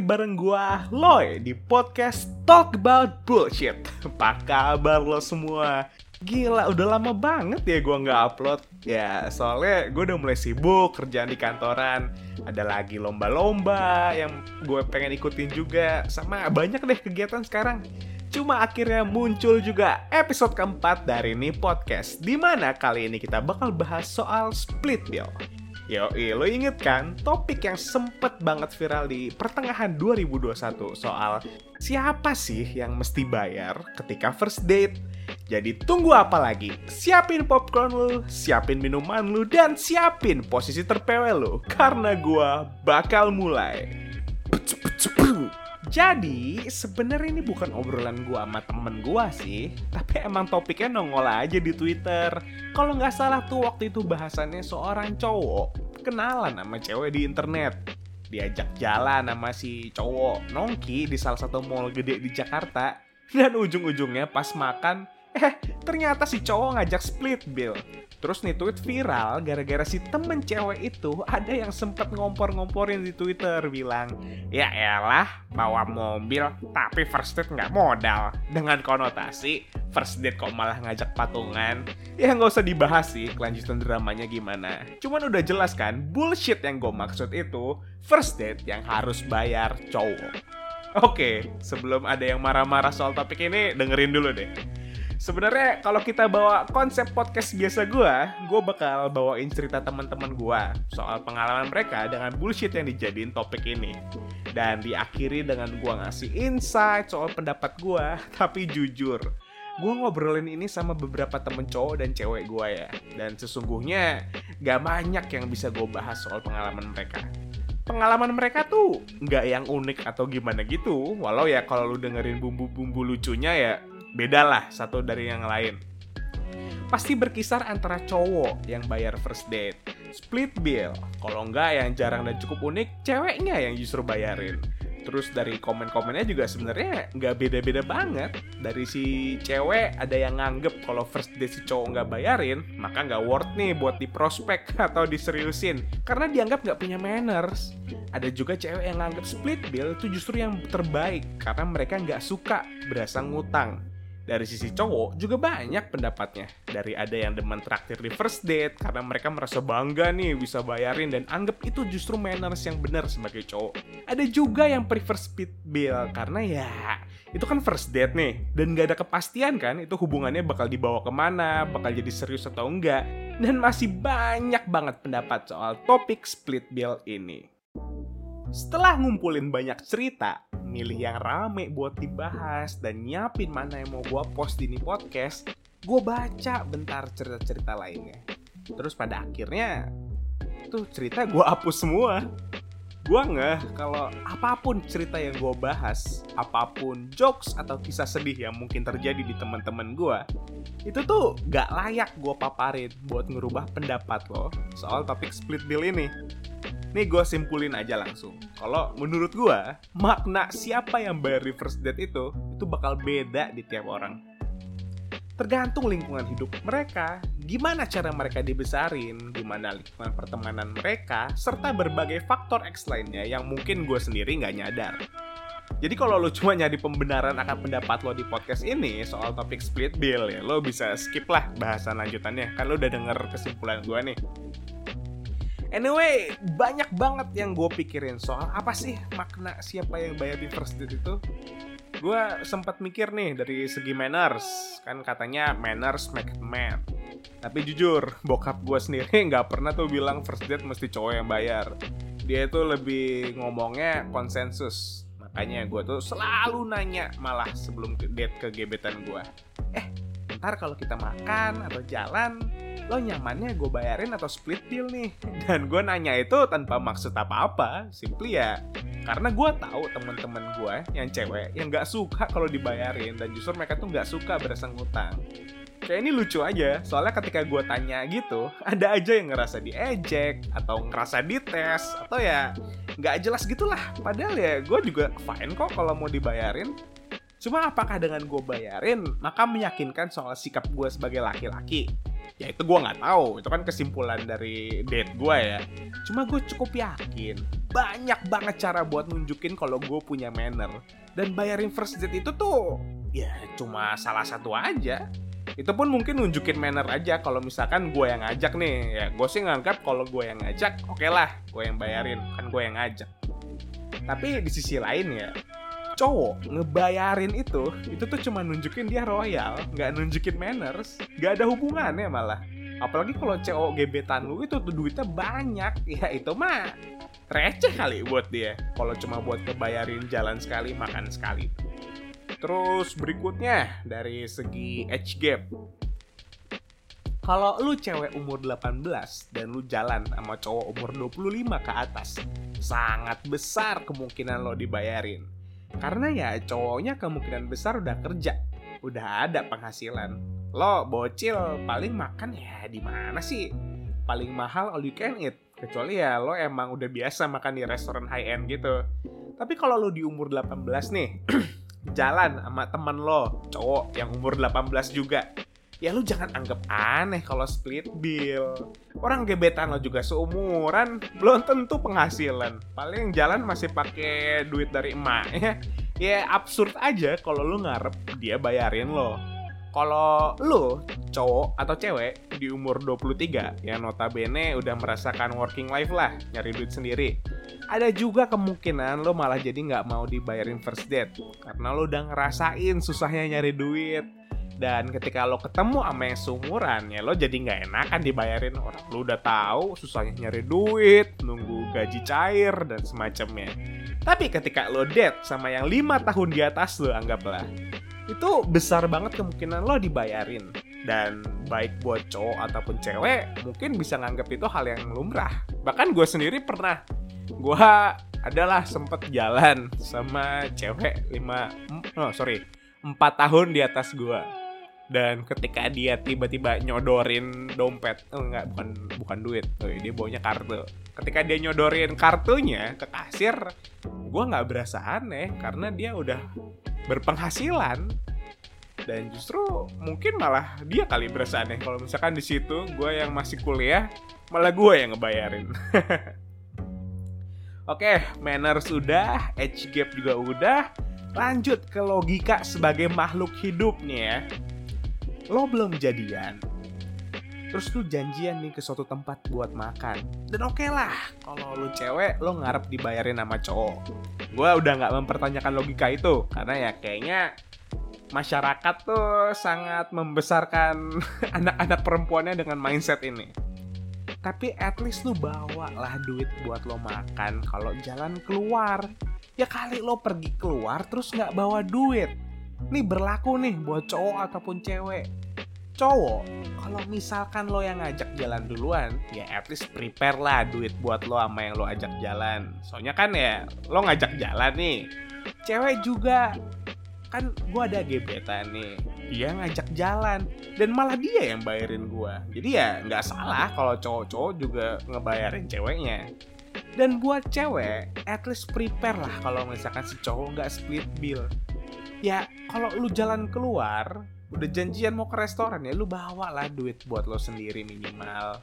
Bareng gua Loy di podcast Talk About Bullshit. Apa kabar lo semua? Gila, udah lama banget ya gua nggak upload. Ya, soalnya gue udah mulai sibuk kerjaan di kantoran. Ada lagi lomba-lomba yang gue pengen ikutin juga. Sama banyak deh kegiatan sekarang. Cuma akhirnya muncul juga episode keempat dari ini podcast. Di mana kali ini kita bakal bahas soal split bill. Yo, lo inget kan topik yang sempet banget viral di pertengahan 2021 soal siapa sih yang mesti bayar ketika first date? Jadi tunggu apa lagi? Siapin popcorn lu, siapin minuman lu, dan siapin posisi terpewe lu. Karena gua bakal mulai. Jadi sebenarnya ini bukan obrolan gua sama temen gua sih, tapi emang topiknya nongol aja di Twitter. Kalau nggak salah tuh waktu itu bahasannya seorang cowok kenalan sama cewek di internet. Diajak jalan sama si cowok nongki di salah satu mall gede di Jakarta. Dan ujung-ujungnya pas makan, eh ternyata si cowok ngajak split bill. Terus nih tweet viral gara-gara si temen cewek itu ada yang sempet ngompor-ngomporin di Twitter bilang, ya elah bawa mobil tapi first date nggak modal dengan konotasi first date kok malah ngajak patungan. Ya nggak usah dibahas sih kelanjutan dramanya gimana. Cuman udah jelas kan bullshit yang gue maksud itu first date yang harus bayar cowok. Oke, sebelum ada yang marah-marah soal topik ini, dengerin dulu deh. Sebenarnya kalau kita bawa konsep podcast biasa gue, gue bakal bawain cerita teman-teman gue soal pengalaman mereka dengan bullshit yang dijadiin topik ini. Dan diakhiri dengan gue ngasih insight soal pendapat gue, tapi jujur, gue ngobrolin ini sama beberapa temen cowok dan cewek gue ya. Dan sesungguhnya gak banyak yang bisa gue bahas soal pengalaman mereka pengalaman mereka tuh nggak yang unik atau gimana gitu. Walau ya kalau lu dengerin bumbu-bumbu lucunya ya beda lah satu dari yang lain. Pasti berkisar antara cowok yang bayar first date, split bill. Kalau enggak yang jarang dan cukup unik, ceweknya yang justru bayarin. Terus dari komen-komennya juga sebenarnya nggak beda-beda banget. Dari si cewek ada yang nganggep kalau first date si cowok nggak bayarin, maka nggak worth nih buat di prospek atau diseriusin. Karena dianggap nggak punya manners. Ada juga cewek yang nganggep split bill itu justru yang terbaik karena mereka nggak suka berasa ngutang dari sisi cowok juga banyak pendapatnya. Dari ada yang demen traktir di first date karena mereka merasa bangga nih bisa bayarin dan anggap itu justru manners yang benar sebagai cowok. Ada juga yang prefer speed bill karena ya itu kan first date nih dan gak ada kepastian kan itu hubungannya bakal dibawa ke mana, bakal jadi serius atau enggak. Dan masih banyak banget pendapat soal topik split bill ini. Setelah ngumpulin banyak cerita, milih yang rame buat dibahas dan nyiapin mana yang mau gue post di ini podcast, gue baca bentar cerita-cerita lainnya. Terus pada akhirnya, tuh cerita gue hapus semua. Gue nggak kalau apa pun cerita yang gue bahas, apa pun jokes atau kisah sedih yang mungkin terjadi di teman-teman gue, itu tuh gak layak gue paparin buat ngerubah pendapat lo soal topik split bill ini. Nih gue simpulin aja langsung. Kalau menurut gue, makna siapa yang bayar di first date itu, itu bakal beda di tiap orang. Tergantung lingkungan hidup mereka, gimana cara mereka dibesarin, gimana lingkungan pertemanan mereka, serta berbagai faktor X lainnya yang mungkin gue sendiri nggak nyadar. Jadi kalau lo cuma nyari pembenaran akan pendapat lo di podcast ini soal topik split bill ya, lo bisa skip lah bahasan lanjutannya. Kan lo udah denger kesimpulan gue nih. Anyway, banyak banget yang gue pikirin soal apa sih makna siapa yang bayar di first date itu. Gue sempat mikir nih dari segi manners, kan katanya manners make man. Tapi jujur, bokap gue sendiri nggak pernah tuh bilang first date mesti cowok yang bayar. Dia itu lebih ngomongnya konsensus. Makanya gue tuh selalu nanya malah sebelum date ke gebetan gue. Eh, ntar kalau kita makan atau jalan, lo nyamannya gue bayarin atau split bill nih. Dan gue nanya itu tanpa maksud apa-apa simply ya karena gue tahu temen-temen gue yang cewek yang nggak suka kalau dibayarin dan justru mereka tuh nggak suka berasa ngutang kayak ini lucu aja soalnya ketika gue tanya gitu ada aja yang ngerasa diejek atau ngerasa dites atau ya nggak jelas gitulah. Padahal ya gue juga fine kok kalau mau dibayarin Cuma apakah dengan gue bayarin, maka meyakinkan soal sikap gue sebagai laki-laki? ya itu gue nggak tahu itu kan kesimpulan dari date gue ya cuma gue cukup yakin banyak banget cara buat nunjukin kalau gue punya manner. Dan bayarin first date itu tuh ya cuma salah satu aja. Itu pun mungkin nunjukin manner aja kalau misalkan gue yang ngajak nih. Ya gue sih nganggap kalau gue yang ngajak, oke okay lah gue yang bayarin, kan gue yang ngajak. Tapi di sisi lain ya, cowok ngebayarin itu itu tuh cuma nunjukin dia royal nggak nunjukin manners nggak ada hubungannya malah. Apalagi kalau cowok gebetan lu itu tuh duitnya banyak. Ya itu mah receh kali buat dia. Kalau cuma buat ngebayarin jalan sekali makan sekali. Terus berikutnya dari segi age gap. Kalau lu cewek umur 18 dan lu jalan sama cowok umur 25 ke atas, sangat besar kemungkinan lo dibayarin karena ya cowoknya kemungkinan besar udah kerja, udah ada penghasilan. Lo bocil paling makan ya di mana sih? Paling mahal all you can eat. Kecuali ya lo emang udah biasa makan di restoran high end gitu. Tapi kalau lo di umur 18 nih, jalan sama temen lo, cowok yang umur 18 juga, ya lu jangan anggap aneh kalau split bill. Orang gebetan lo juga seumuran, belum tentu penghasilan. Paling jalan masih pakai duit dari emaknya. Ya absurd aja kalau lu ngarep dia bayarin lo. Kalau lu cowok atau cewek di umur 23 yang notabene udah merasakan working life lah, nyari duit sendiri. Ada juga kemungkinan lo malah jadi nggak mau dibayarin first date karena lo udah ngerasain susahnya nyari duit dan ketika lo ketemu sama yang seumuran ya lo jadi nggak enakan dibayarin orang. Lo udah tahu susahnya nyari duit nunggu gaji cair dan semacamnya. Tapi ketika lo date sama yang lima tahun di atas lo anggaplah itu besar banget kemungkinan lo dibayarin. Dan baik buat cowok ataupun cewek mungkin bisa nganggap itu hal yang lumrah. Bahkan gue sendiri pernah. Gue adalah sempet jalan sama cewek lima oh sorry empat tahun di atas gue dan ketika dia tiba-tiba nyodorin dompet oh, enggak bukan bukan duit oh, dia bawanya kartu. Ketika dia nyodorin kartunya ke kasir gue nggak berasa aneh karena dia udah berpenghasilan. Dan justru mungkin malah dia kali berasa aneh. Kalau misalkan di situ gue yang masih kuliah malah gue yang ngebayarin. Oke, manner sudah, age gap juga udah. Lanjut ke logika sebagai makhluk hidup nih ya lo belum jadian. Terus lu janjian nih ke suatu tempat buat makan. Dan oke okay lah kalau lu cewek lo ngarep dibayarin sama cowok. Gue udah nggak mempertanyakan logika itu karena ya kayaknya masyarakat tuh sangat membesarkan anak-anak perempuannya dengan mindset ini. Tapi at least lu bawa lah duit buat lo makan. Kalau jalan keluar ya kali lo pergi keluar terus nggak bawa duit Nih berlaku nih buat cowok ataupun cewek. Cowok, kalau misalkan lo yang ngajak jalan duluan, ya at least prepare lah duit buat lo sama yang lo ajak jalan. Soalnya kan ya, lo ngajak jalan nih. Cewek juga, kan gue ada gebetan nih. Dia ngajak jalan, dan malah dia yang bayarin gue. Jadi ya nggak salah kalau cowok-cowok juga ngebayarin ceweknya. Dan buat cewek, at least prepare lah kalau misalkan si cowok nggak split bill ya kalau lu jalan keluar udah janjian mau ke restoran ya lu bawa lah duit buat lo sendiri minimal.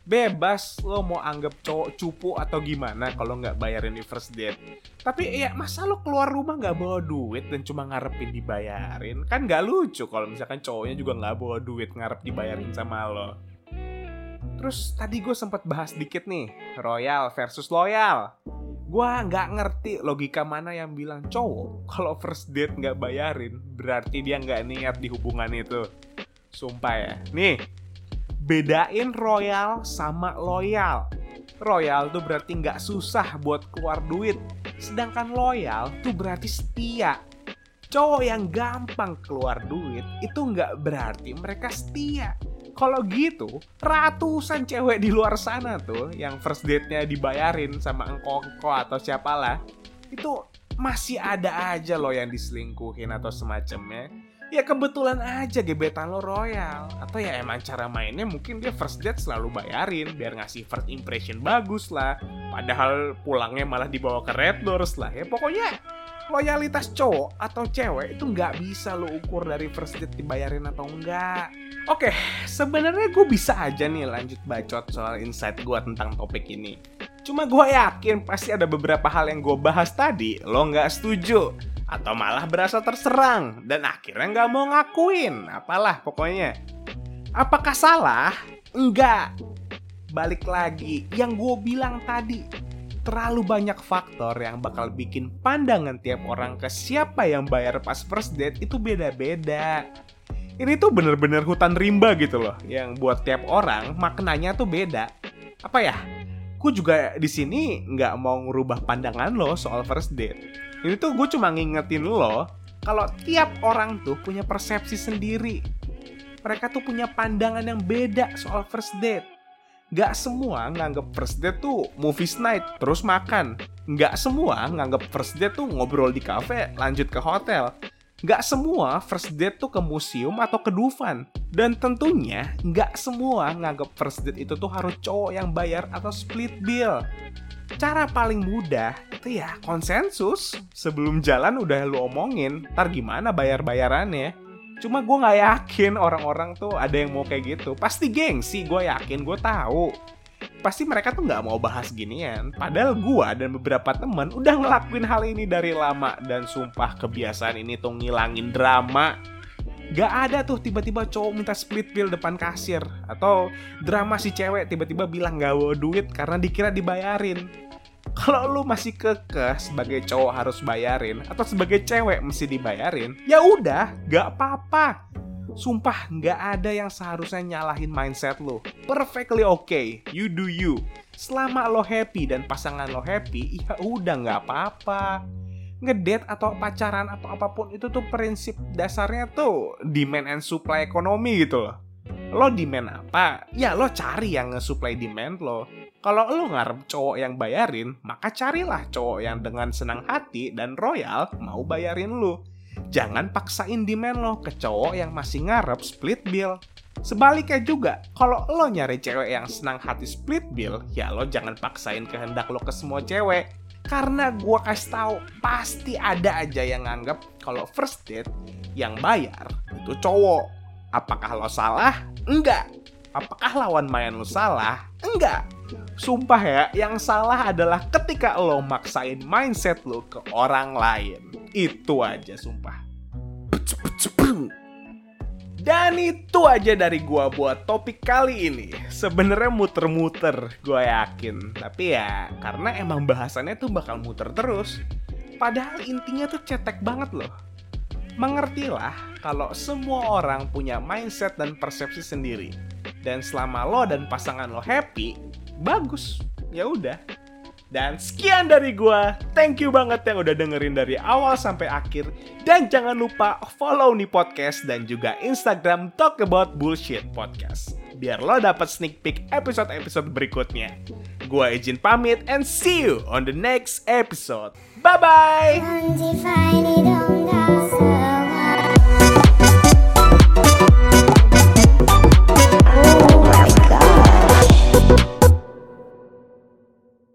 Bebas lo mau anggap cowok cupu atau gimana kalau nggak bayarin di first date. Tapi ya masa lo keluar rumah nggak bawa duit dan cuma ngarepin dibayarin? Kan nggak lucu kalau misalkan cowoknya juga nggak bawa duit ngarep dibayarin sama lo. Terus tadi gue sempat bahas dikit nih royal versus loyal Gua nggak ngerti logika mana yang bilang cowok kalau first date nggak bayarin berarti dia nggak niat di hubungan itu. Sumpah ya. Nih, bedain royal sama loyal. Royal tuh berarti nggak susah buat keluar duit. Sedangkan loyal tuh berarti setia. Cowok yang gampang keluar duit itu nggak berarti mereka setia kalau gitu, ratusan cewek di luar sana tuh yang first date-nya dibayarin sama engkau-engkau atau siapalah, itu masih ada aja loh yang diselingkuhin atau semacamnya. Ya kebetulan aja gebetan lo royal. Atau ya emang cara mainnya mungkin dia first date selalu bayarin Biar ngasih first impression bagus lah. Padahal pulangnya malah dibawa ke Red Doors lah Ya. Pokoknya loyalitas cowok atau cewek itu nggak bisa lo ukur dari first date dibayarin atau enggak. Oke, sebenarnya gue bisa aja nih lanjut bacot soal insight gue tentang topik ini. Cuma gue yakin pasti ada beberapa hal yang gue bahas tadi lo nggak setuju atau malah berasa terserang dan akhirnya nggak mau ngakuin. Apalah pokoknya. Apakah salah? Enggak. Balik lagi, yang gue bilang tadi, terlalu banyak faktor yang bakal bikin pandangan tiap orang ke siapa yang bayar pas first date itu beda-beda. Ini tuh bener-bener hutan rimba gitu loh, yang buat tiap orang maknanya tuh beda. Apa ya? Gue juga di sini nggak mau ngerubah pandangan lo soal first date. Ini tuh gue cuma ngingetin lo kalau tiap orang tuh punya persepsi sendiri mereka tuh punya pandangan yang beda soal first date. Gak semua nganggep first date tuh movies night, terus makan. Gak semua nganggep first date tuh ngobrol di cafe, lanjut ke hotel. Gak semua first date tuh ke museum atau ke Dufan. Dan tentunya gak semua nganggep first date itu tuh harus cowok yang bayar atau split bill. Cara paling mudah itu ya konsensus. Sebelum jalan udah lu omongin, ntar gimana bayar-bayarannya. Cuma gue nggak yakin orang-orang tuh ada yang mau kayak gitu. Pasti gengsi, gue yakin, gue tahu. Pasti mereka tuh nggak mau bahas ginian. Padahal gue dan beberapa temen udah ngelakuin hal ini dari lama dan sumpah kebiasaan ini tuh ngilangin drama. Gak ada tuh tiba-tiba cowok minta split bill depan kasir Atau drama si cewek tiba-tiba bilang gak bawa duit karena dikira dibayarin kalau lu masih kekeh sebagai cowok harus bayarin atau sebagai cewek mesti dibayarin, ya udah, gak apa-apa. Sumpah gak ada yang seharusnya nyalahin mindset lu. Perfectly okay, you do you. Selama lo happy dan pasangan lo happy, ya udah gak apa-apa. Ngedate atau pacaran atau apa pun itu tuh prinsip dasarnya tuh demand and supply ekonomi gitu loh. Lo demand apa? Ya lo cari yang nge-supply demand lo kalau lo ngarep cowok yang bayarin, maka carilah cowok yang dengan senang hati dan royal mau bayarin lo. Jangan paksain demand lo ke cowok yang masih ngarep split bill. Sebaliknya juga, kalau lo nyari cewek yang senang hati split bill, ya lo jangan paksain kehendak lo ke semua cewek. Karena gue kasih tahu pasti ada aja yang nganggep kalau first date yang bayar itu cowok. Apakah lo salah? Enggak. Apakah lawan main lo salah? Enggak Sumpah ya, yang salah adalah ketika lo maksain mindset lo ke orang lain. Itu aja sumpah. Dan itu aja dari gua buat topik kali ini. Sebenarnya muter-muter, gua yakin. Tapi ya, karena emang bahasannya tuh bakal muter terus. Padahal intinya tuh cetek banget loh. Mengertilah kalau semua orang punya mindset dan persepsi sendiri. Dan selama lo dan pasangan lo happy, bagus ya udah dan sekian dari gua. Thank you banget yang udah dengerin dari awal sampai akhir. Dan jangan lupa follow nih podcast dan juga Instagram Talk About Bullshit Podcast. Biar lo dapet sneak peek episode-episode berikutnya. Gua izin pamit and see you on the next episode. Bye-bye!